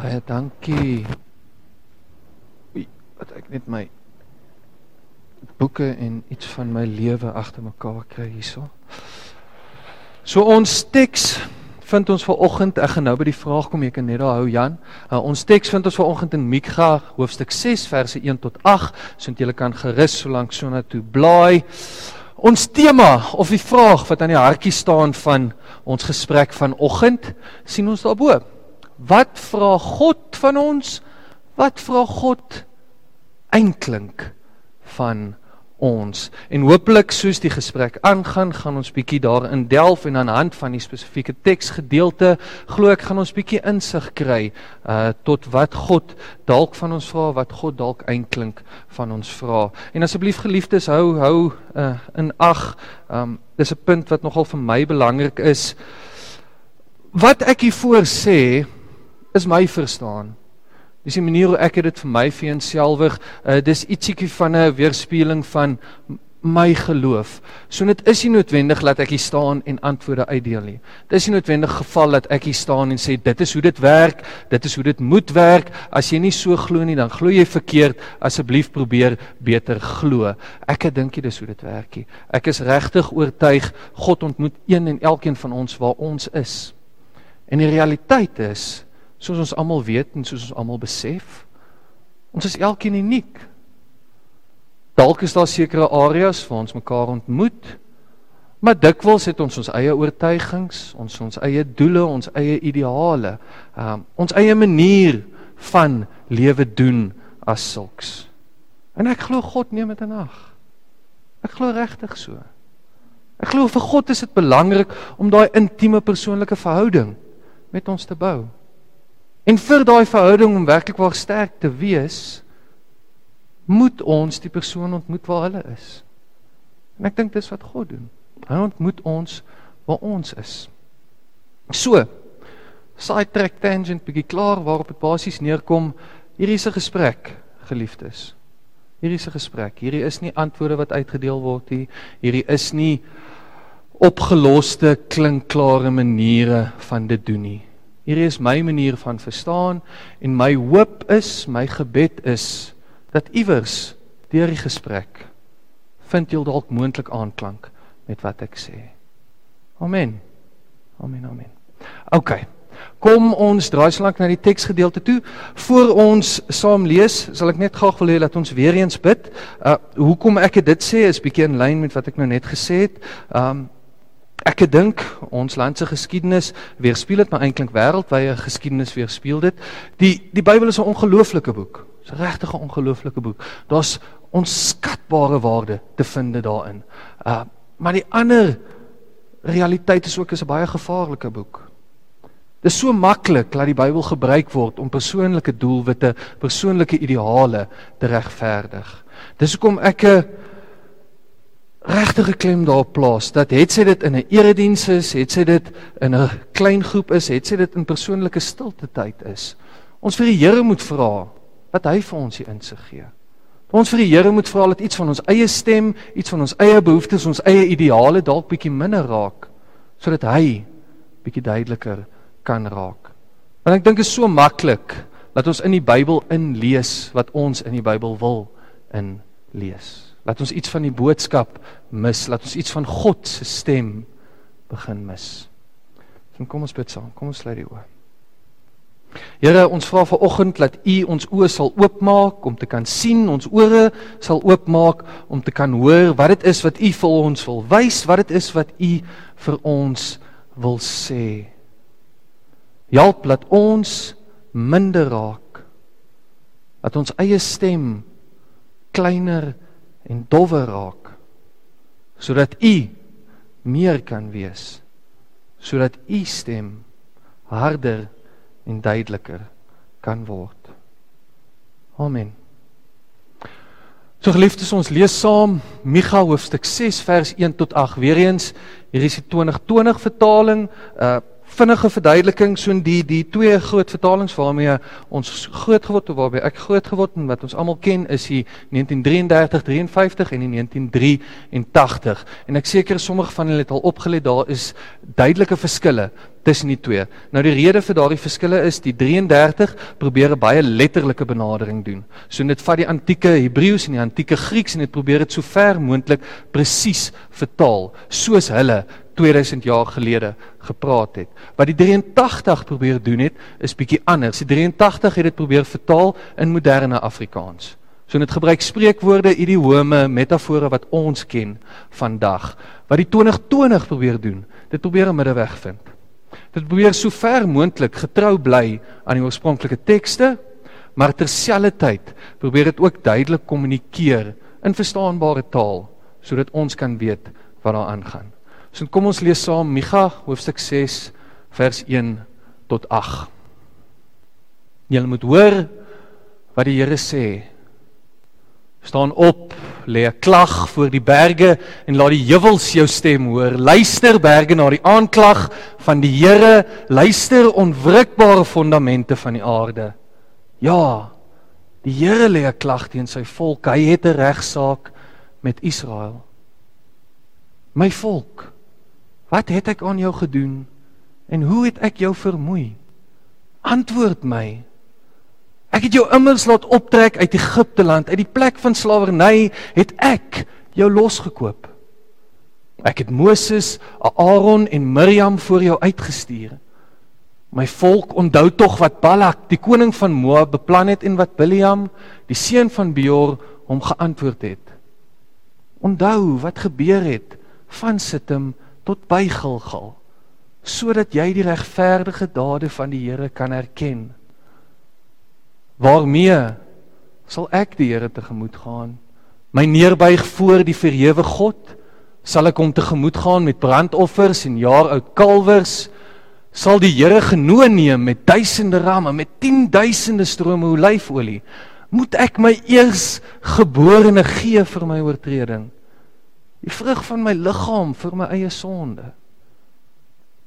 Baie dankie. Oei, wat ek net my boeke en iets van my lewe agter mekaar kry hierso. So ons teks vind ons vanoggend ek gaan nou by die vraag kom jy kan net daar hou Jan. Uh, ons teks vind ons vanoggend in Mikha hoofstuk 6 verse 1 tot 8. So jy kan gerus so lank so na toe blaai. Ons tema of die vraag wat aan die hartjie staan van ons gesprek vanoggend sien ons daarbo. Wat vra God van ons? Wat vra God eintlik van ons? En hopelik soos die gesprek aangaan, gaan ons bietjie daarin delf en aan die hand van die spesifieke teksgedeelte glo ek gaan ons bietjie insig kry uh tot wat God dalk van ons vra, wat God dalk eintlik van ons vra. En asseblief geliefdes, hou hou uh in ag, um dis 'n punt wat nogal vir my belangrik is. Wat ek hiervoor sê, is my verstaan. Dis die manier hoe ek dit vir my vir enselfig, uh, dis ietsiekie van 'n weerspieëling van my geloof. So dit is nie noodwendig dat ek hier staan en antwoorde uitdeel nie. Dit is nie noodwendig geval dat ek hier staan en sê dit is hoe dit werk, dit is hoe dit moet werk. As jy nie so glo nie, dan glo jy verkeerd. Asseblief probeer beter glo. Ek dink dit is hoe dit werk nie. Ek is regtig oortuig God ontmoet een en elkeen van ons waar ons is. En die realiteit is soos ons almal weet en soos ons almal besef, ons is elkeen uniek. Dalk is daar sekere areas waar ons mekaar ontmoet, maar dikwels het ons ons eie oortuigings, ons ons eie doele, ons eie ideale, um, ons eie manier van lewe doen as sulks. En ek glo God neem dit in ag. Ek glo regtig so. Ek glo vir God is dit belangrik om daai intieme persoonlike verhouding met ons te bou. En vir daai verhouding om werklik waar sterk te wees, moet ons die persoon ontmoet waar hulle is. En ek dink dis wat God doen. Hy ontmoet ons waar ons is. So, side track tangent bietjie klaar waarop dit basies neerkom. Hierdie is 'n gesprek, geliefdes. Hierdie is 'n gesprek. Hierdie is nie antwoorde wat uitgedeel word nie. Hierdie is nie opgeloste klinkklare maniere van dit doen nie. Hierdie is my manier van verstaan en my hoop is, my gebed is dat iewers deur die gesprek vind jy dalk moontlik aanklank met wat ek sê. Amen. Amen, amen. OK. Kom ons draai slank na die teksgedeelte toe. Voor ons saam lees, sal ek net graag wil hê dat ons weer eens bid. Uh hoekom ek dit sê is bietjie in lyn met wat ek nou net gesê het. Um Ek dink ons land se geskiedenis weerspieël dit maar eintlik wêreldwye geskiedenis weerspieël dit. Die die Bybel is 'n ongelooflike boek. Dis 'n regtig ongelooflike boek. Daar's onskatbare waarde te vind daarin. Uh maar die ander realiteit is ook is 'n baie gevaarlike boek. Dis so maklik dat die Bybel gebruik word om persoonlike doelwitte, persoonlike ideale te regverdig. Dis hoekom ek 'n regtig klem daarop plaas dat het sy dit in 'n erediens is, het sy dit in 'n klein groep is, het sy dit in persoonlike stilte tyd is. Ons vir die Here moet vra wat hy vir ons hier insig gee. Ons vir die Here moet vra dat iets van ons eie stem, iets van ons eie behoeftes, ons eie ideale dalk bietjie minder raak sodat hy bietjie duideliker kan raak. Want ek dink dit is so maklik dat ons in die Bybel inlees wat ons in die Bybel wil inlees. Laat ons iets van die boodskap mis, laat ons iets van God se stem begin mis. So kom ons bid saam. Kom ons sluit die oë. Here, ons vra vanoggend dat U ons oë sal oopmaak om te kan sien, ons ore sal oopmaak om te kan hoor wat dit is wat U vir ons wil wys, wat dit is wat U vir ons wil sê. Help dat ons minder raak. Dat ons eie stem kleiner en dowwer raak sodat u meer kan wees sodat u stem harder en duideliker kan word. Amen. So geliefdes ons lees saam Micha hoofstuk 6 vers 1 tot 8 weer eens hier is die 2020 vertaling uh vinnige verduideliking so in die die twee groot vertalings waarmee ons groot geword het waarby ek groot geword en wat ons almal ken is die 1933 53 en die 1983 en ek seker sommige van julle het al opgelet daar is duidelike verskille tussen die twee. Nou die rede vir daardie verskille is die 33 probeer 'n baie letterlike benadering doen. So dit vat die antieke Hebreëus en die antieke Grieks en dit probeer dit so ver moontlik presies vertaal soos hulle 2000 jaar gelede gepraat het. Wat die 83 probeer doen het, is bietjie anders. Die 83 het dit probeer vertaal in moderne Afrikaans. So dit gebruik spreekwoorde, idiome, metafore wat ons ken vandag. Wat die 2020 probeer doen, dit probeer 'n middeweg vind. Dit probeer so ver moontlik getrou bly aan die oorspronklike tekste, maar terselfdertyd probeer dit ook duidelik kommunikeer in verstaanbare taal sodat ons kan weet wat daar aangaan. So kom ons lees saam Micha hoofstuk 6 vers 1 tot 8. Julle moet hoor wat die Here sê. Staan op, lê 'n klag voor die berge en laat die heuwels jou stem hoor. Luister berge na die aanklag van die Here, luister onwrikbare fondamente van die aarde. Ja, die Here lê 'n klag teen sy volk. Hy het 'n regsaak met Israel. My volk, Wat het ek aan jou gedoen en hoe het ek jou vermoei? Antwoord my. Ek het jou immers laat optrek uit Egipte land, uit die plek van slawerny het ek jou losgekoop. Ek het Moses, Aaron en Miriam voor jou uitgestuur. My volk onthou tog wat Balak, die koning van Moab, beplan het en wat Biliam, die seun van Beor, hom geantwoord het. Onthou wat gebeur het van Sittim tot by Gilgal sodat jy die regverdige dade van die Here kan erken. Waarmee sal ek die Here tegemoet gaan? My neerbuig voor die verhewe God, sal ek hom tegemoet gaan met brandoffers en jaaroud kalwers? Sal die Here genoeg neem met duisende ramme, met 10000de strome olyfolie? Moet ek my eers geborene gee vir my oortreding? Die vrug van my liggaam vir my eie sonde.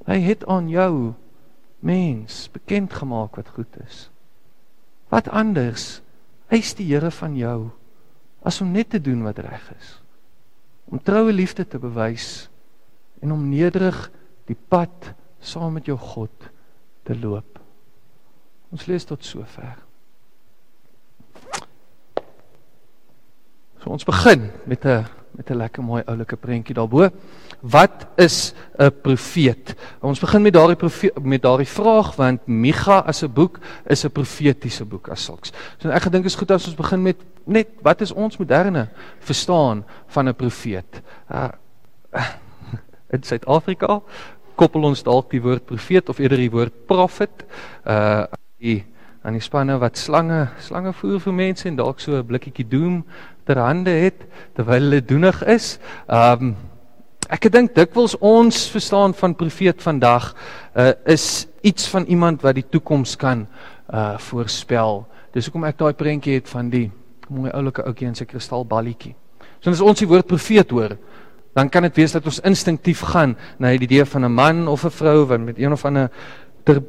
Hy het aan jou mens bekend gemaak wat goed is. Wat anders eis die Here van jou as om net te doen wat reg is? Om troue liefde te bewys en om nederig die pad saam met jou God te loop. Ons lees tot sover. So ons begin met 'n met 'n lekker mooi oulike prentjie daarbo. Wat is 'n profeet? Ons begin met daardie met daardie vraag want Micha as 'n boek is 'n profetiese boek as sulks. So ek gedink is goed as ons begin met net wat is ons moderne verstaan van 'n profeet? Uh in Suid-Afrika koppel ons dalk die woord profeet of eerder die woord prophet uh die aan die spanne wat slange slange voer vir mense en dalk so 'n blikkietjie doem ter hande het terwyl hulle doenig is. Um ek dink dikwels ons verstaan van profeet vandag uh, is iets van iemand wat die toekoms kan uh voorspel. Dis hoekom ek daai prentjie het van die mooi oulike ouetjie in sy kristalballetjie. So as ons die woord profeet hoor, dan kan dit wees dat ons instinktief gaan na die idee van 'n man of 'n vrou wat met een of ander ter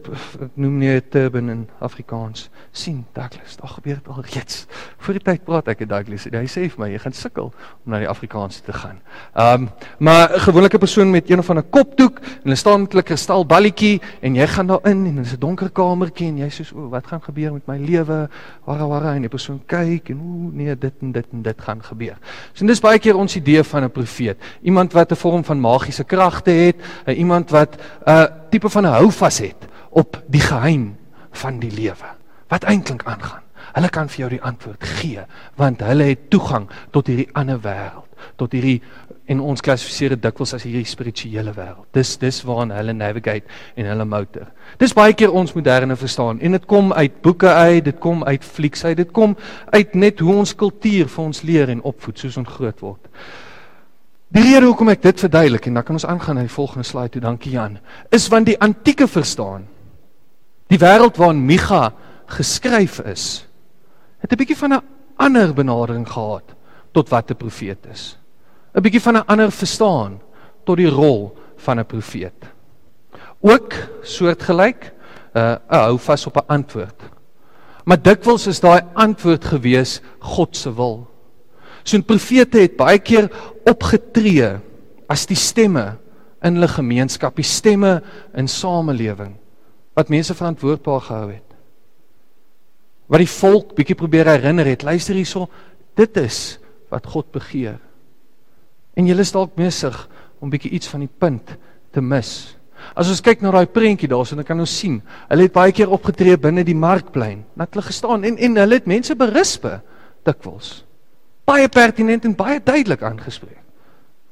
noem nie 'n turban in Afrikaans. sien Douglas, daar gebeur dit al reeds. Voor die tyd praat ek met Douglas en hy sê vir my jy gaan sukkel om na die Afrikaans te gaan. Ehm um, maar 'n gewone persoon met een of ander kopdoek en hulle staan met 'n kristal balletjie en jy gaan daar in en dit is 'n donker kamertjie en jy sê so wat gaan gebeur met my lewe? Wara wara en die persoon kyk en ooh nee dit en dit en dit gaan gebeur. So dis baie keer ons idee van 'n profeet. Iemand wat 'n vorm van magiese kragte het, iemand wat 'n uh, tipe van 'n houvas het op die geheim van die lewe. Wat eintlik aangaan. Hulle kan vir jou die antwoord gee want hulle het toegang tot hierdie ander wêreld, tot hierdie en ons klassifiseer dit dikwels as hierdie spirituele wêreld. Dis dis waarna hulle navigate en hulle motor. Dis baie keer ons moderne verstaan en dit kom uit boeke uit, dit kom uit flieks uit, dit kom uit net hoe ons kultuur vir ons leer en opvoed soos ons groot word. Die rede hoekom ek dit verduidelik en dan kan ons aangaan na die volgende slide toe. Dankie Jan. Is want die antieke verstaan die wêreld waarin Micha geskryf is, het 'n bietjie van 'n ander benadering gehad tot wat 'n profeet is. 'n Bietjie van 'n ander verstaan tot die rol van 'n profeet. ook soortgelyk uh hou vas op 'n antwoord. Maar dikwels is daai antwoord gewees God se wil. So 'n profete het baie keer opgetree as die stemme in hulle gemeenskap, die stemme in samelewing wat mense verantwoordbaar gehou het. Wat die volk bietjie probeer herinner het, luister hierso, dit is wat God begeer. En julle is dalk besig om bietjie iets van die punt te mis. As ons kyk na daai prentjie daarso, dan kan ons sien, hulle het baie keer opgetree binne die markplein, net hulle gestaan en en hulle het mense berispe dikwels. Baie pertinent en baie duidelik aangespreek.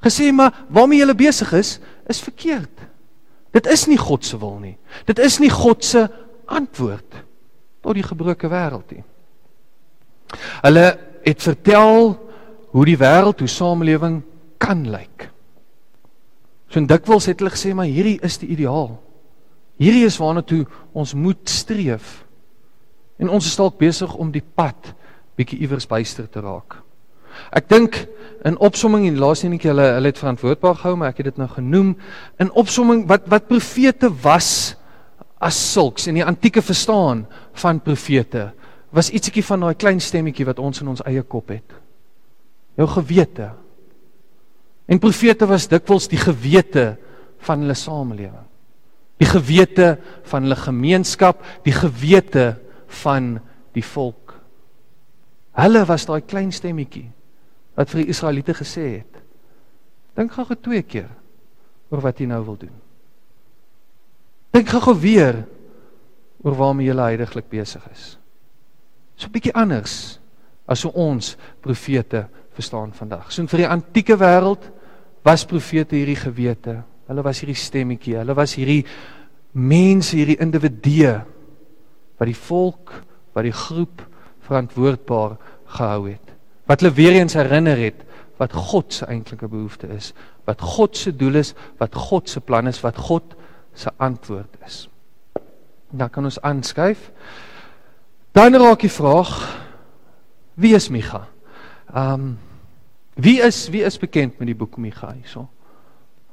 Gesê maar waarmee julle besig is, is verkeerd. Dit is nie God se wil nie. Dit is nie God se antwoord tot die gebroke wêreld nie. Hulle het vertel hoe die wêreld, hoe samelewing kan lyk. So dikwels het hulle gesê maar hierdie is die ideaal. Hierdie is waarna toe ons moet streef. En ons is dalk besig om die pad bietjie iewers byster te raak. Ek dink in opsomming en laaste enetjie hulle hulle het verantwoordbaar gehou, maar ek het dit nou genoem in opsomming wat wat profete was as sulks in die antieke verstaan van profete was ietsiekie van daai klein stemmetjie wat ons in ons eie kop het. Jou gewete. En profete was dikwels die gewete van hulle samelewing. Die gewete van hulle gemeenskap, die gewete van die volk. Hulle was daai klein stemmetjie wat vir die Israeliete gesê het. Dink gou-gou twee keer oor wat jy nou wil doen. Dink gou-gou weer oor waarmee jy heiliglik besig is. So 'n bietjie anders as hoe ons profete verstaan vandag. So vir die antieke wêreld was profete hierdie gewete. Hulle was hierdie stemmetjie. Hulle was hierdie mense, hierdie individue wat die volk, wat die groep verantwoordbaar gehou het wat hulle weer eens herinner het wat God se eintlike behoefte is, wat God se doel is, wat God se plan is, wat God se antwoord is. Dan kan ons aanskuif. Dan raak die vraag wie is Micha? Ehm um, wie is wie is bekend met die boek Micha hierso?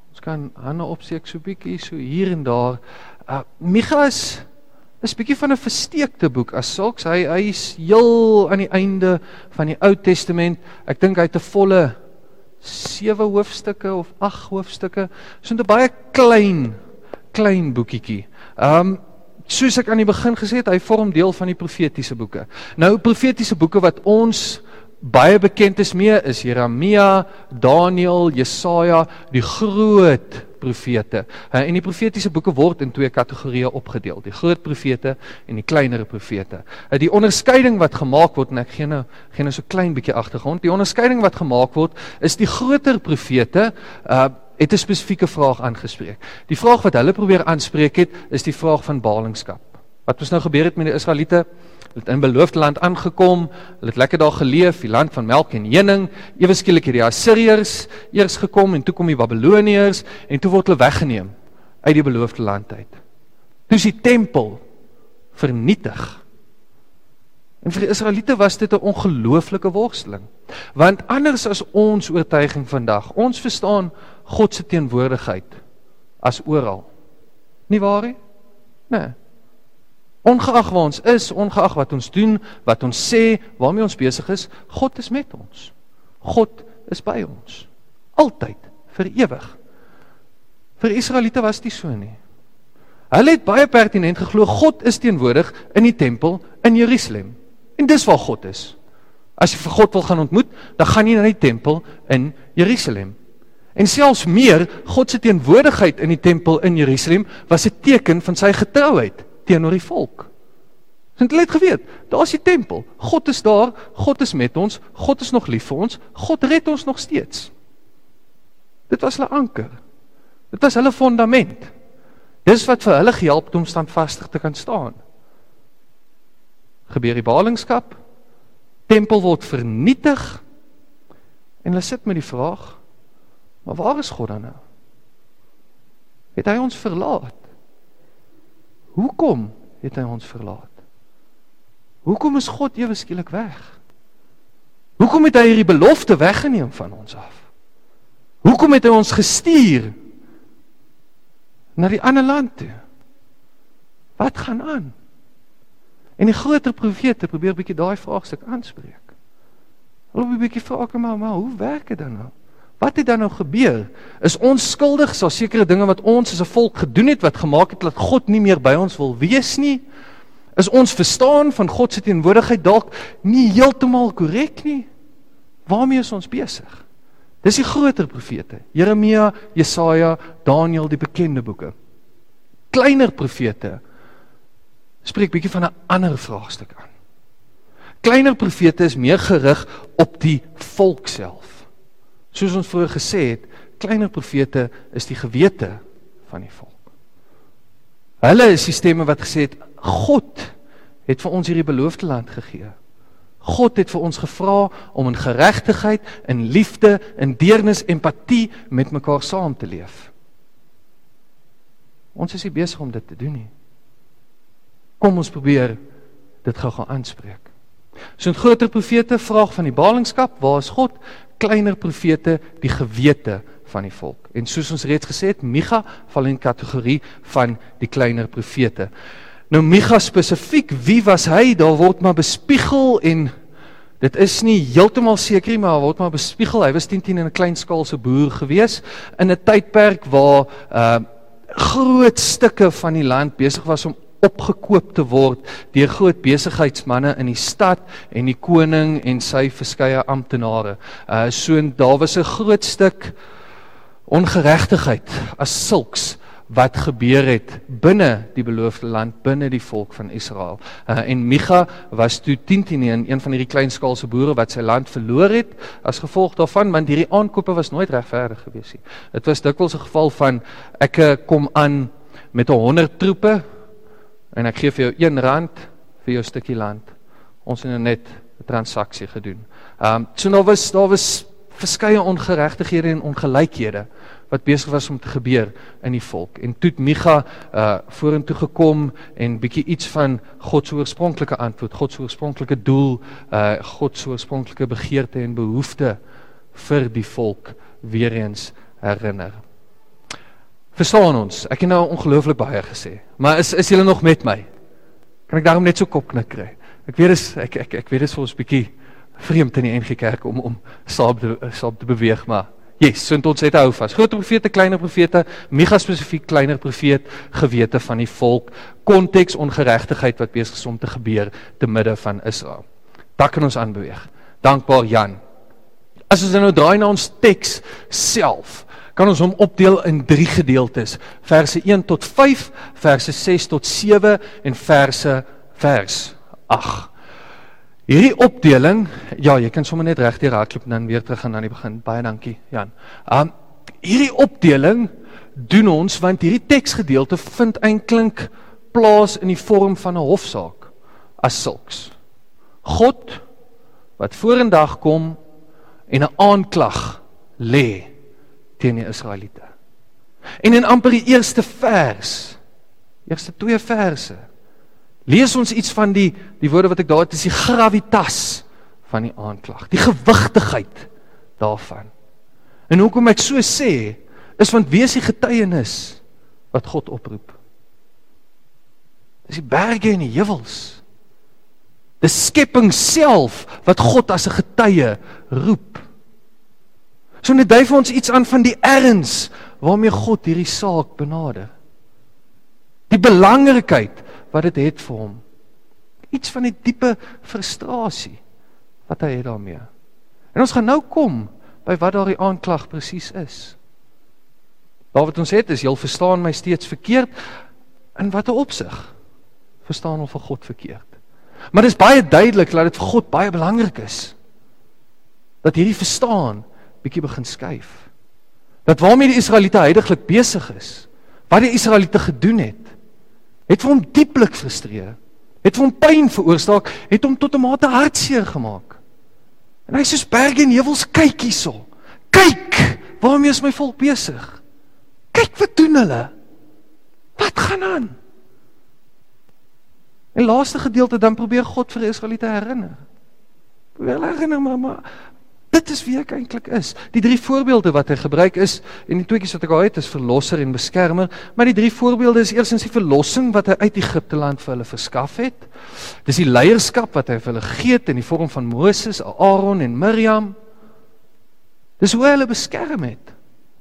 Ons kan hande opsteek so bietjie so hier en daar. Uh, Micha is Dis 'n bietjie van 'n versteekte boek as sulks. Hy hy is heel aan die einde van die Ou Testament. Ek dink hy het 'n volle 7 hoofstukke of 8 hoofstukke. So 'n baie klein klein boekietjie. Ehm um, soos ek aan die begin gesê het, hy vorm deel van die profetiese boeke. Nou profetiese boeke wat ons baie bekend is mee is Jeremia, Daniël, Jesaja, die groot profete. Uh, en die profetiese boeke word in twee kategorieë opgedeel: die groot profete en die kleinere profete. Uh, die onderskeiding wat gemaak word en ek gee nou gee nou so klein bietjie agtergrond. Die onderskeiding wat gemaak word is die groter profete uh het 'n spesifieke vraag aangespreek. Die vraag wat hulle probeer aanspreek het, is die vraag van ballingskap. Wat ons nou gebeur het met die Israeliete, Hulle het in beloofde land aangekom. Hulle het lekker daar geleef, die land van melk en honing. Ewe skielik het die Assiriërs eers gekom en toe kom die Babiloniërs en toe word hulle weggeneem uit die beloofde land uit. Toe is die tempel vernietig. En vir die Israeliete was dit 'n ongelooflike worsteling. Want anders as ons oortuiging vandag, ons verstaan God se teenwoordigheid as oral. Nie waar nie? Nee. Ongeag waar ons is, ongeag wat ons doen, wat ons sê, waarmee ons besig is, God is met ons. God is by ons. Altyd, vir ewig. Vir Israeliete was dit so nie. Hulle het baie pertinent geglo God is teenwoordig in die tempel in Jerusalem. En dis waar God is. As jy vir God wil gaan ontmoet, dan gaan jy na die tempel in Jerusalem. En selfs meer, God se teenwoordigheid in die tempel in Jerusalem was 'n teken van sy getrouheid teenoor die volk. Want hulle het geweet, daar's die tempel. God is daar, God is met ons, God is nog lief vir ons, God red ons nog steeds. Dit was hulle anker. Dit was hulle fondament. Dis wat vir hulle gehelp het om standvastig te kan staan. Gebeur die ballingskap, tempel word vernietig en hulle sit met die vraag: Maar waar is God dan nou? Het hy ons verlaat? Hoekom het hy ons verlaat? Hoekom is God ewe skielik weg? Hoekom het hy hierdie belofte weggeneem van ons af? Hoekom het hy ons gestuur na die ander land toe. Wat gaan aan? En die groter profete probeer 'n bietjie daai vraagstuk aanspreek. Hulle wil 'n bietjie vra, "Maar, maar hoe werk dit dan nou?" Wat het dan nou gebeur? Is ons skuldig so sekere dinge wat ons as 'n volk gedoen het wat gemaak het dat God nie meer by ons wil wees nie? Is ons verstaan van God se teenwoordigheid dalk nie heeltemal korrek nie? Waarmee is ons besig? Dis die groter profete, Jeremia, Jesaja, Daniël, die bekende boeke. Kleiner profete spreek bietjie van 'n ander vraagstuk aan. Kleiner profete is meer gerig op die volk self. Soos ons vroeër gesê het, kleiner profete is die gewete van die volk. Hulle is die stemme wat gesê het God het vir ons hierdie beloofde land gegee. God het vir ons gevra om in geregtigheid, in liefde, in deernis, empatie met mekaar saam te leef. Ons is nie besig om dit te doen nie. Kom ons probeer dit gou gaan aanspreek. So 'n groter profete vraag van die ballingskap, waar is God? Kleiner profete die gewete van die volk. En soos ons reeds gesê het, Micha val in kategorie van die kleiner profete. Nou Micha spesifiek, wie was hy? Daar word maar bespiegel en dit is nie heeltemal seker nie, maar word maar bespiegel. Hy was 10 10 in 'n klein skaalse boer gewees in 'n tydperk waar uh groot stukke van die land besig was om opgekoop te word deur groot besigheidsmense in die stad en die koning en sy verskeie amptenare. Uh so daar was 'n groot stuk ongeregtigheid as sulks wat gebeur het binne die beloofde land, binne die volk van Israel. Uh en Micha was toe 10 in een van hierdie kleinskaalse boere wat sy land verloor het as gevolg daarvan want hierdie aankope was nooit regverdig gewees nie. Dit was dikwels 'n geval van ek uh, kom aan met 100 troepe en ek gee vir jou 1 rand vir jou stukkie land. Ons het nou net 'n transaksie gedoen. Ehm um, so nou was daar was verskeie ongeregtighede en ongelykhede wat besig was om te gebeur in die volk. En toe Micha uh vorentoe gekom en bietjie iets van God se oorspronklike antwoord, God se oorspronklike doel, uh God se oorspronklike begeerte en behoefte vir die volk weer eens herinner. Verstaan ons? Ek het nou ongelooflik baie gesê. Maar is is julle nog met my? Kan ek daarom net so kopknik kry? Ek weet dis ek ek ek weet dis vir ons bietjie vreemd in die NG Kerk om om saam te saam te beweeg, maar yes, so ons het hou vas. Groot profete, kleiner profete, mega spesifiek kleiner profeet, gewete van die volk, konteks ongeregtigheid wat besig is om te gebeur te midde van Israel. Daar kan ons aanbeweeg. Dankbaar Jan. As ons nou draai na ons teks self kan ons hom opdeel in 3 gedeeltes. Verse 1 tot 5, verse 6 tot 7 en verse vers 8. Hierdie opdeling, ja, jy kan sommer net regdeur hardloop en dan weer terug gaan aan die begin. Baie dankie, Jan. Um hierdie opdeling doen ons want hierdie teksgedeelte vind eintlik plaas in die vorm van 'n hofsaak as sulks. God wat vorendag kom en 'n aanklag lê teen die Israeliete. En in amper die eerste vers, eerste twee verse, lees ons iets van die die woorde wat ek daar het, is die gravitas van die aanklag, die gewigtigheid daarvan. En hoekom ek so sê, is want wees die getuienis wat God oproep. Dis die berge en die heuwels. Dis skepping self wat God as 'n getuie roep. So net dui vir ons iets aan van die erns waarmee God hierdie saak benader. Die belangrikheid wat dit het, het vir hom. Iets van die diepe frustrasie wat hy het daarmee. En ons gaan nou kom by wat daardie aanklag presies is. Daar wat ons het is jy verstaan my steeds verkeerd in watter opsig verstaan ons vir God verkeerd. Maar dit is baie duidelik dat dit vir God baie belangrik is dat hierdie verstaan bietjie begin skuif. Dat waarmee die Israeliete heidaglik besig is, wat die Israeliete gedoen het, het vir hom dieplik frustreer. Het vir hom pyn veroorsaak, het hom tot 'n mate hartseer gemaak. En hy sê soos berge en heuwels kyk hierso. Kyk, waarmee is my volk besig? Kyk wat doen hulle? Wat gaan aan? En laaste gedeelte dan probeer God vir die Israeliete herinner. Probeer herinner maar, maar Dit is wie ek eintlik is. Die drie voorbeelde wat hy gebruik is en die tweeetjies wat ek al het is verlosser en beskermer, maar die drie voorbeelde is eersins die verlossing wat hy uit Egipte land vir hulle verskaf het. Dis die leierskap wat hy vir hulle het in die vorm van Moses, Aaron en Miriam. Dis hoe hy hulle beskerm het.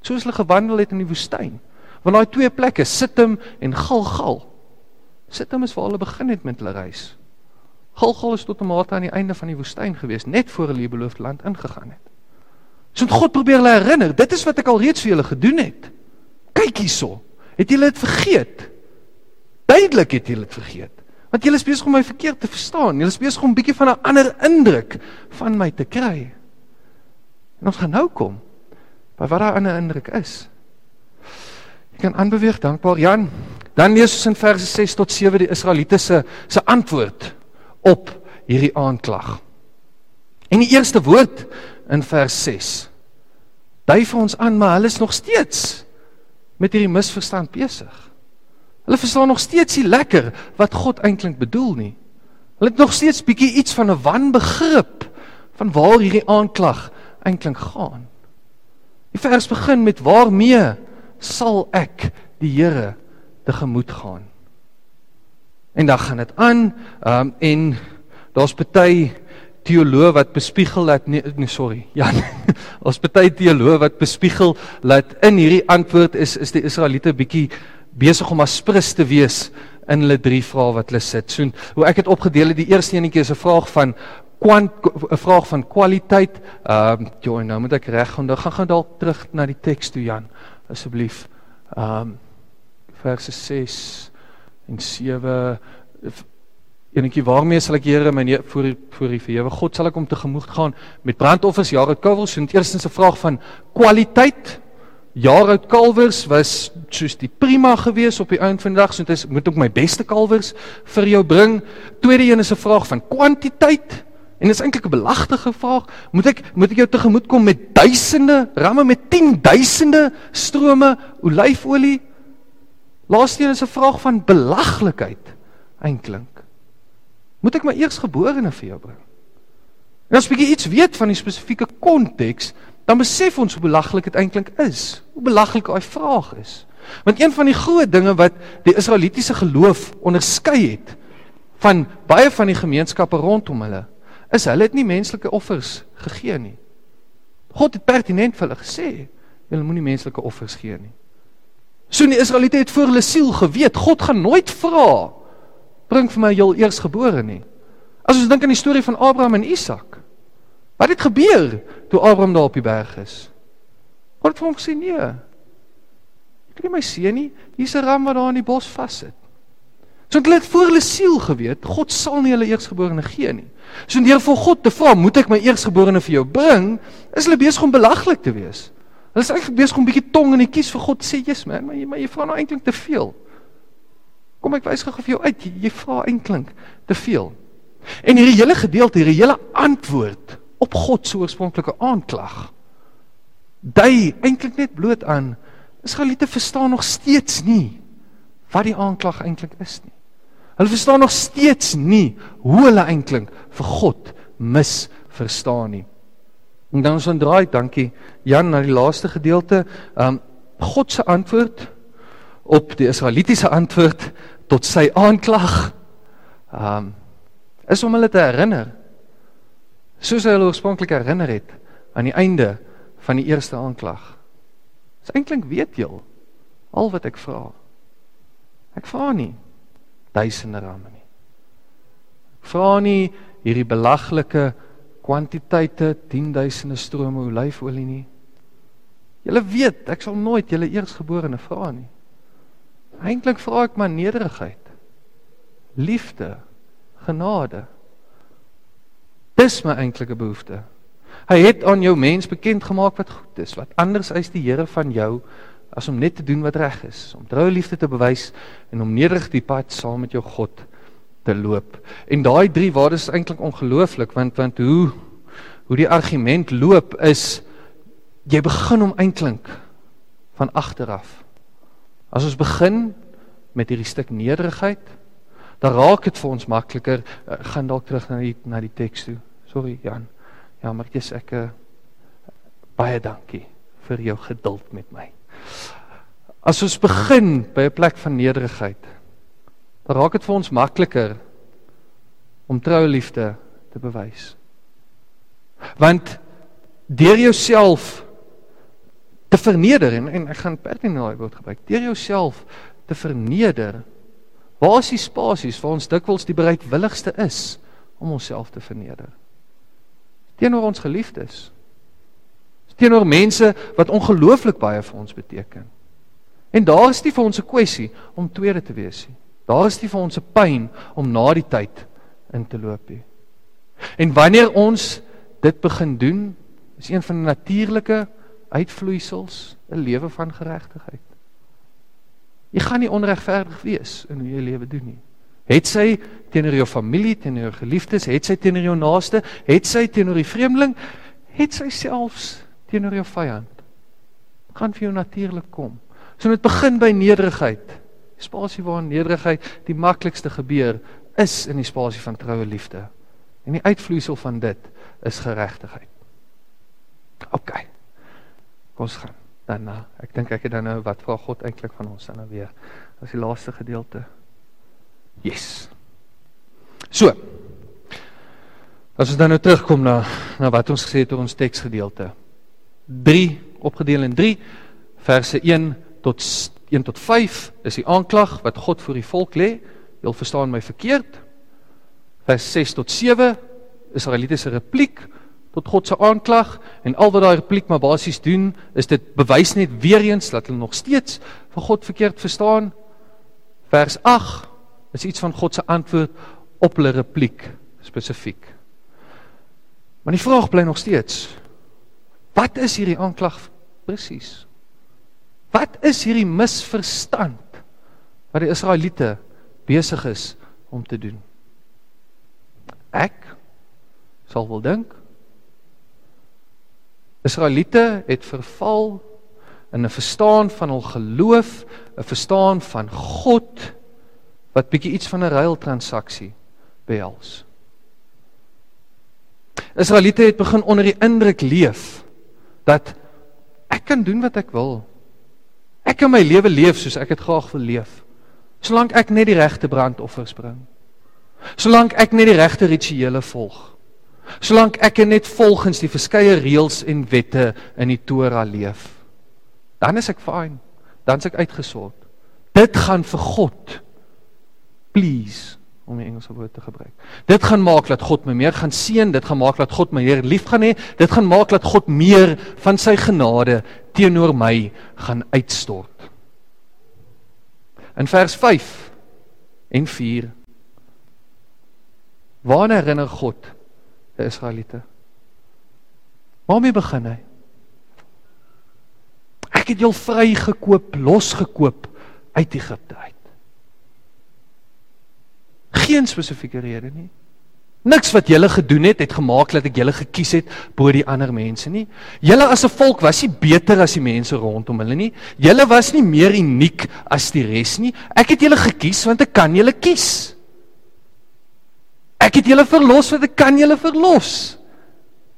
Soos hulle gewandel het in die woestyn. Want daai twee plekke, Sittim en Gilgal. Sittim is waar hulle begin het met hulle reis. Gilgal is tot 'n mate aan die einde van die woestyn gewees, net voor hulle die beloofde land ingegaan het. So God probeer hulle herinner, dit is wat ek al reeds vir julle gedoen het. Kyk hierso. Het julle dit vergeet? Duidelik het julle dit vergeet. Want julle is besig om my verkeerd te verstaan. Julle is besig om 'n bietjie van 'n ander indruk van my te kry. En ons gaan nou kom by wat daai ander indruk is. Jy kan aanbeweeg, dankbaar Jan. Dan lees ons in verse 6 tot 7 die Israeliete se se antwoord op hierdie aanklag. En die eerste woord in vers 6 dui vir ons aan maar hulle is nog steeds met hierdie misverstand besig. Hulle verstaan nog steeds nie lekker wat God eintlik bedoel nie. Hulle het nog steeds bietjie iets van 'n wanbegrip van waar hierdie aanklag eintlik gaan. Die vers begin met waarmee sal ek die Here tegemoet gaan? En dan gaan dit aan, ehm um, en daar's baie teoloë wat bespiegel dat nee, nee sorry. Ja. Ons baie teoloë wat bespiegel dat in hierdie antwoord is is die Israeliete bietjie besig om asprus te wees in hulle drie vrae wat hulle sit. So hoe ek het opgedeel het, die eerste enetjie is 'n vraag van 'n vraag van kwaliteit. Ehm uh, joh, nou moet ek reg onthou. Gaan gaan dalk terug na die teks toe Jan, asseblief. Ehm um, verse 6 en 7 enetjie waarmee sal ek Here my voor voor die verhewe God sal ek om te gemoed gaan met brandoffers jaaroud kalwers en eerstens 'n vraag van kwaliteit. Jaaroud kalwers was soos die prima gewees op die einde van die dag so dit is moet ook my beste kalwers vir jou bring. Tweede een is 'n vraag van kwantiteit en dit is eintlik 'n belagtige vraag. Moet ek moet ek jou tegemoet kom met duisende ramme met 10 duisende strome olyfolie Laaste een is 'n vraag van belaglikheid eintlik. Moet ek my eersgeborene vir jou bring? En as jy iets weet van die spesifieke konteks, dan besef ons hoe belaglik dit eintlik is. Hoe belaglik daai vraag is. Want een van die groot dinge wat die Israelitiese geloof onderskei het van baie van die gemeenskappe rondom hulle, is hulle het nie menslike offers gegee nie. God het pertinent vir hulle gesê, julle moenie menslike offers gee nie. So die Israeliete het voor hulle siel geweet, God gaan nooit vra bring vir my jou eersgebore nie. As ons dink aan die storie van Abraham en Isak. Wat het gebeur toe Abraham daar op die berg is? God het vir hom gesê nee. Ek kry my seun nie, hier's 'n ram wat daar in die bos vassit. So hulle het voor hulle siel geweet, God sal nie hulle eersgeborene gee nie. So deur vir God te vra, moet ek my eersgeborene vir jou bring, is hulle besig om belaglik te wees. Hulle is eintlik besig om 'n bietjie tong in die kies vir God sê, "Jesus man, maar jy maar jy vra nou eintlik te veel." Kom ek wys gou vir jou uit, jy, jy vra eintlik te veel. En hierdie hele gedeelte, hierdie hele antwoord op God se oorspronklike aanklag, dui eintlik net bloot aan Israeliete verstaan nog steeds nie wat die aanklag eintlik is nie. Hulle verstaan nog steeds nie hoe hulle eintlik vir God misverstaan nie. En dan ons dan draai, dankie Jan na die laaste gedeelte. Um God se antwoord op die Israelitiese antwoord tot sy aanklag. Um is om hulle te herinner. Soos hy hulle oorspronklik herinner het aan die einde van die eerste aanklag. Dis eintlik weet jy al wat ek vra. Ek vra nie duisende rande nie. Ek vra nie hierdie belaglike kwantiteite, 10000 strome olyfolie nie. Julle weet, ek sal nooit julle eersgeborene vra nie. Eintlik vra ek maar nederigheid. Liefde, genade. Dis my eintlike behoefte. Hy het aan jou mens bekend gemaak wat goed is, wat anders is die Here van jou as om net te doen wat reg is, om troue liefde te bewys en om nederig die pad saam met jou God te loop. En daai drie waardes is eintlik ongelooflik want want hoe hoe die argument loop is jy begin om eintlik van agter af. As ons begin met hierdie stuk nederigheid, dan raak dit vir ons makliker. Uh, gaan dalk terug na die na die teks toe. Sorry Jan. Ja, maar dis ek uh, Baie dankie vir jou geduld met my. As ons begin by 'n plek van nederigheid, dan raak dit vir ons makliker om troue liefde te bewys. Want deur jouself te verneder en, en ek gaan pertinent daai woord gebruik, deur jouself te verneder, waar is die spasies waar ons dikwels die bereidwilligste is om onsself te verneder? Teenoor ons geliefdes teenoor mense wat ongelooflik baie vir ons beteken. En daar is nie vir ons 'n kwessie om tweede te wees nie. Daar is nie vir ons 'n pyn om na die tyd in te loop nie. En wanneer ons dit begin doen, is een van die natuurlike uitvloeisels 'n lewe van geregtigheid. Jy gaan nie onregverdig wees in hoe jy lewe doen nie. Het sy teenoor jou familie, teenoor jou geliefdes, het sy teenoor jou naaste, het sy teenoor die vreemdeling, het sy selfs teenoor jou vyand. Gaan vir jou natuurlik kom. So dit begin by nederigheid. Die spasie waar nederigheid die maklikste gebeur is in die spasie van troue liefde. En die uitvloeisel van dit is geregtigheid. OK. Kom ons gaan daarna. Ek dink ek het dan nou wat vra God eintlik van ons dan nou weer. As die laaste gedeelte. Yes. So. As ons dan nou terugkom na na wat ons gesê het oor ons teksgedeelte. 3 opgedeel in 3 verse 1 tot 1 tot 5 is die aanklag wat God vir die volk lê. Jy verstaan my verkeerd. Vers 6 tot 7 is Israeliete se repliek tot God se aanklag en al wat daai repliek maar basies doen is dit bewys net weer eens dat hulle nog steeds van God verkeerd verstaan. Vers 8 is iets van God se antwoord op hulle repliek spesifiek. Maar die vraag bly nog steeds Wat is hierdie aanklag presies? Wat is hierdie misverstand wat die Israeliete besig is om te doen? Ek sal wel dink Israeliete het verval in 'n verstaan van hul geloof, 'n verstaan van God wat bietjie iets van 'n ruiltransaksie behels. Israeliete het begin onder die indruk leef dat ek kan doen wat ek wil. Ek kan my lewe leef soos ek dit graag wil leef. Solank ek net die regte brandoffers bring. Solank ek net die regte rituele volg. Solank ek net volgens die verskeie reëls en wette in die Torah leef. Dan is ek fyn. Dan is ek uitgesort. Dit gaan vir God please om 'n Engelse woord te gebruik. Dit gaan maak dat God my meer gaan seën, dit gaan maak dat God my meer lief gaan hê, dit gaan maak dat God meer van sy genade teenoor my gaan uitstort. In vers 5 en 4 Waar herinner God die Israeliete? Waarmee begin hy? Ek het jou vrygekoop, losgekoop uit Egipte uit geen spesifieke rede nie. Niks wat julle gedoen het het gemaak dat ek julle gekies het bo die ander mense nie. Julle as 'n volk was nie beter as die mense rondom hulle nie. Julle was nie meer uniek as die res nie. Ek het julle gekies want ek kan julle kies. Ek het julle verlos want ek kan julle verlos.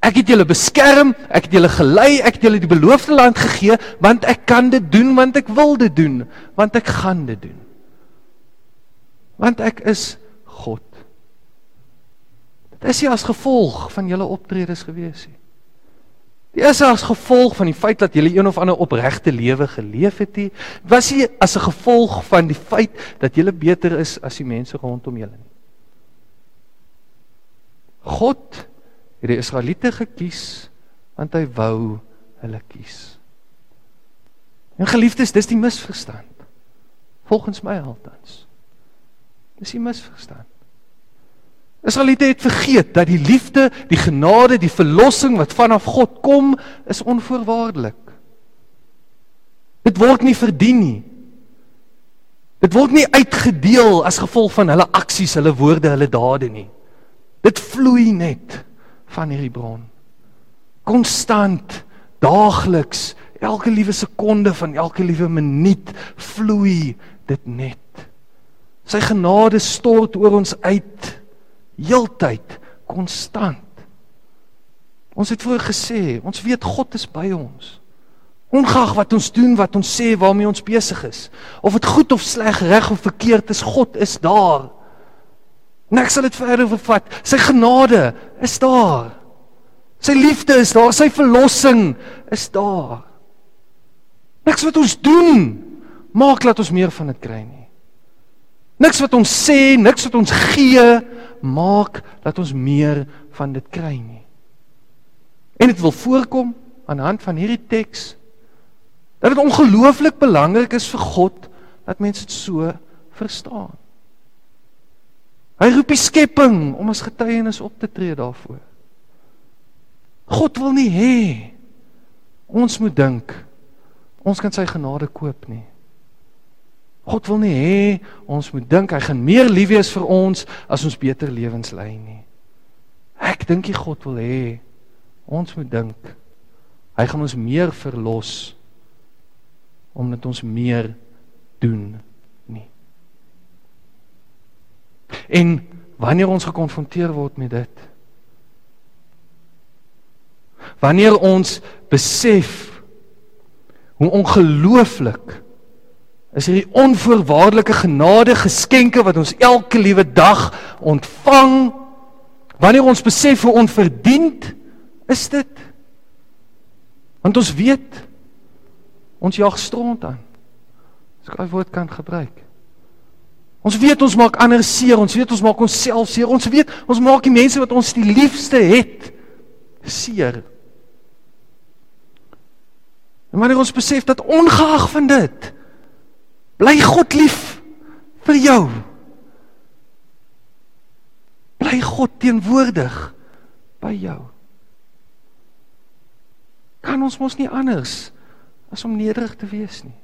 Ek het julle beskerm, ek het julle gelei, ek het julle die beloofde land gegee want ek kan dit doen want ek wil dit doen, want ek gaan dit doen. Want ek is God. Dit is nie as gevolg van julle optredes gewees nie. Dit is as gevolg van die feit dat julle een of ander opregte lewe geleef het nie. Was nie as 'n gevolg van die feit dat julle beter is as die mense rondom julle nie. God het die Israeliete gekies want hy wou hulle kies. En geliefdes, dis die misverstand. Volgens my altans. Dis 'n misverstand. Israeliete het vergeet dat die liefde, die genade, die verlossing wat vanaf God kom, is onvoorwaardelik. Dit word nie verdien nie. Dit word nie uitgedeel as gevolg van hulle aksies, hulle woorde, hulle dade nie. Dit vloei net van hierdie bron. Konstant, daagliks, elke liewe sekonde van elke liewe minuut vloei dit net. Sy genade stort oor ons uit heeltyd konstant. Ons het voor gesê, ons weet God is by ons. Ongeag wat ons doen, wat ons sê, waarmee ons besig is, of dit goed of sleg, reg of verkeerd is, God is daar. En ek sal dit verder vervat. Sy genade is daar. Sy liefde is daar, sy verlossing is daar. Niks wat ons doen maak dat ons meer van dit kry nie. Niks wat ons sê, niks wat ons gee maak dat ons meer van dit kry nie. En dit wil voorkom aan die hand van hierdie teks dat dit ongelooflik belangrik is vir God dat mense dit so verstaan. Hy roep die skepping om as getuienis op te tree daarvoor. God wil nie hê ons moet dink ons kan sy genade koop nie. God wil nie hê ons moet dink hy gaan meer lief wees vir ons as ons beter lewens lei nie. Ek dink die God wil hê ons moet dink hy gaan ons meer verlos omdat ons meer doen nie. En wanneer ons gekonfronteer word met dit wanneer ons besef hoe ongelooflik is hierdie onvoorwaardelike genade geskenke wat ons elke liewe dag ontvang wanneer ons besef hoe onverdiend is dit want ons weet Ons jag stront aan. As ek daai woord kan gebruik. Ons weet ons maak ander seer, ons weet ons maak onsself seer. Ons weet ons maak die mense wat ons die liefste het seer. En wanneer ons besef dat ongeag van dit bly God lief vir jou. Bly God teenwoordig by jou. Kan ons mos nie anders as om nederig te wees nie.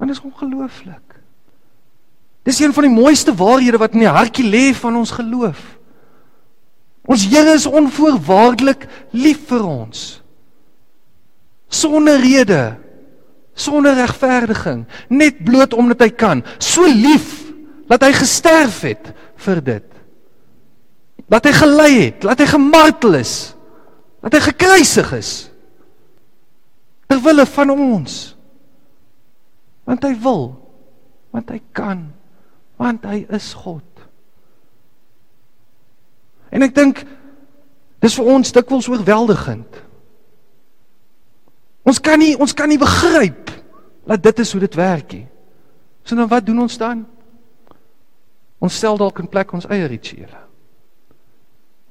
Want dit is ongelooflik. Dis een van die mooiste waarhede wat in die hartjie lê van ons geloof. Ons Here is onvoorwaardelik lief vir ons. Sonder rede, sonder regverdiging, net bloot omdat hy kan. So lief dat hy gesterf het vir dit. Dat hy gelei het, dat hy gemartel is, dat hy gekruisig is ter wille van ons. Want hy wil, want hy kan, want hy is God. En ek dink dis vir ons dikwels oorweldigend. Ons kan nie ons kan nie begryp dat dit is hoe dit werk nie. So dan wat doen ons dan? Ons stel dalk in plek ons eie rituele.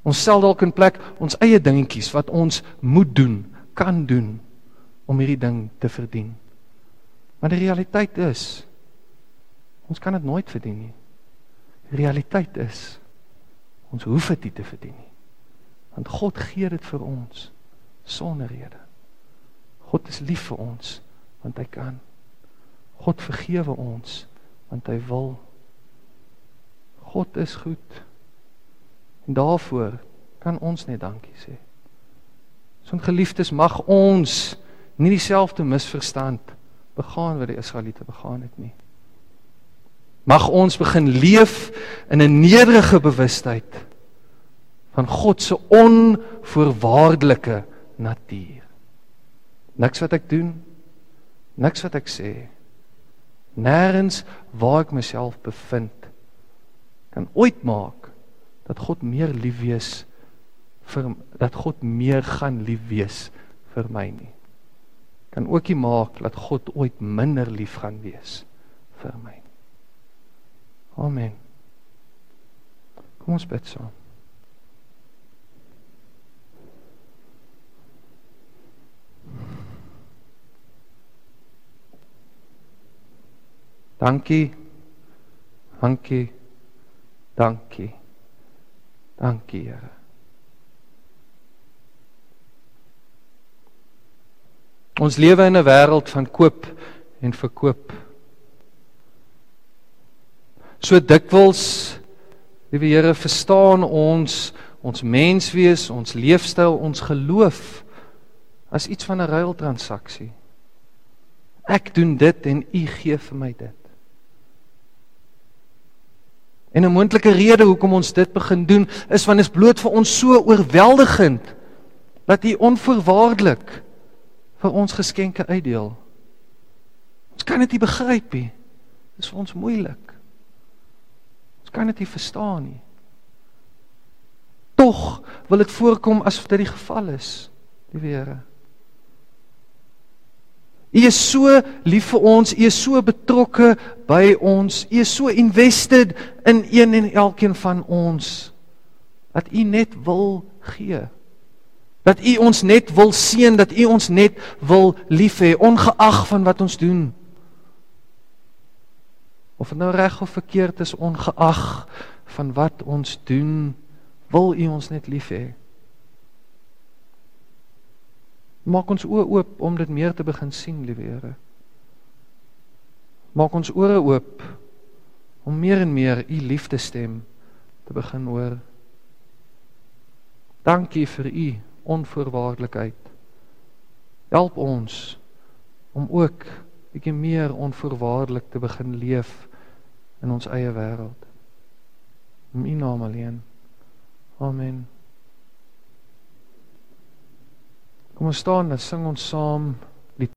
Ons stel dalk in plek ons eie dingetjies wat ons moet doen, kan doen om hierdie ding te verdien. Maar die realiteit is ons kan dit nooit verdien nie. Realiteit is ons hoef dit nie te verdien nie. Want God gee dit vir ons sonder rede. God is lief vir ons want hy kan. God vergewe ons want hy wil. God is goed. En daarvoor kan ons net dankie sê. Son geliefdes mag ons nie dieselfde misverstand begaan wat die Israeliete begaan het nie. Mag ons begin leef in 'n nederige bewustheid van God se onvoorwaardelike natuur. Niks wat ek doen, niks wat ek sê, nêrens waar ek myself bevind kan ooit maak dat God meer lief wees vir dat God meer gaan lief wees vir my nie kan ook nie maak dat God ooit minder lief gaan wees vir my. Amen. Kom ons bid saam. Dankie. Dankie. Dankie. Dankie, Here. Ons lewe in 'n wêreld van koop en verkoop. So dikwels, liewe Here, verstaan ons ons menswees, ons leefstyl, ons geloof as iets van 'n ruiltransaksie. Ek doen dit en u gee vir my dit. En 'n moontlike rede hoekom ons dit begin doen is want dit is bloot vir ons so oorweldigend dat U onvoorwaardelik vir ons geskenke uitdeel. Ons kan dit nie begryp nie. Dit is vir ons moeilik. Ons kan dit nie verstaan nie. Tog wil dit voorkom asof dit die geval is, die Here. U is so lief vir ons, U is so betrokke by ons, U is so invested in een en elkeen van ons dat U net wil gee. Dat U ons net wil seën, dat U ons net wil lief hê ongeag van wat ons doen. Of dit nou reg of verkeerd is, ongeag van wat ons doen, wil U ons net lief hê. Maak ons oë oop om dit meer te begin sien, liewe Here. Maak ons ore oop om meer en meer u liefdesstem te begin hoor. Dankie vir u onvoorwaardelikheid. Help ons om ook bietjie meer onvoorwaardelik te begin leef in ons eie wêreld. In u naam alleen. Amen. Kom ons staan en sing ons saam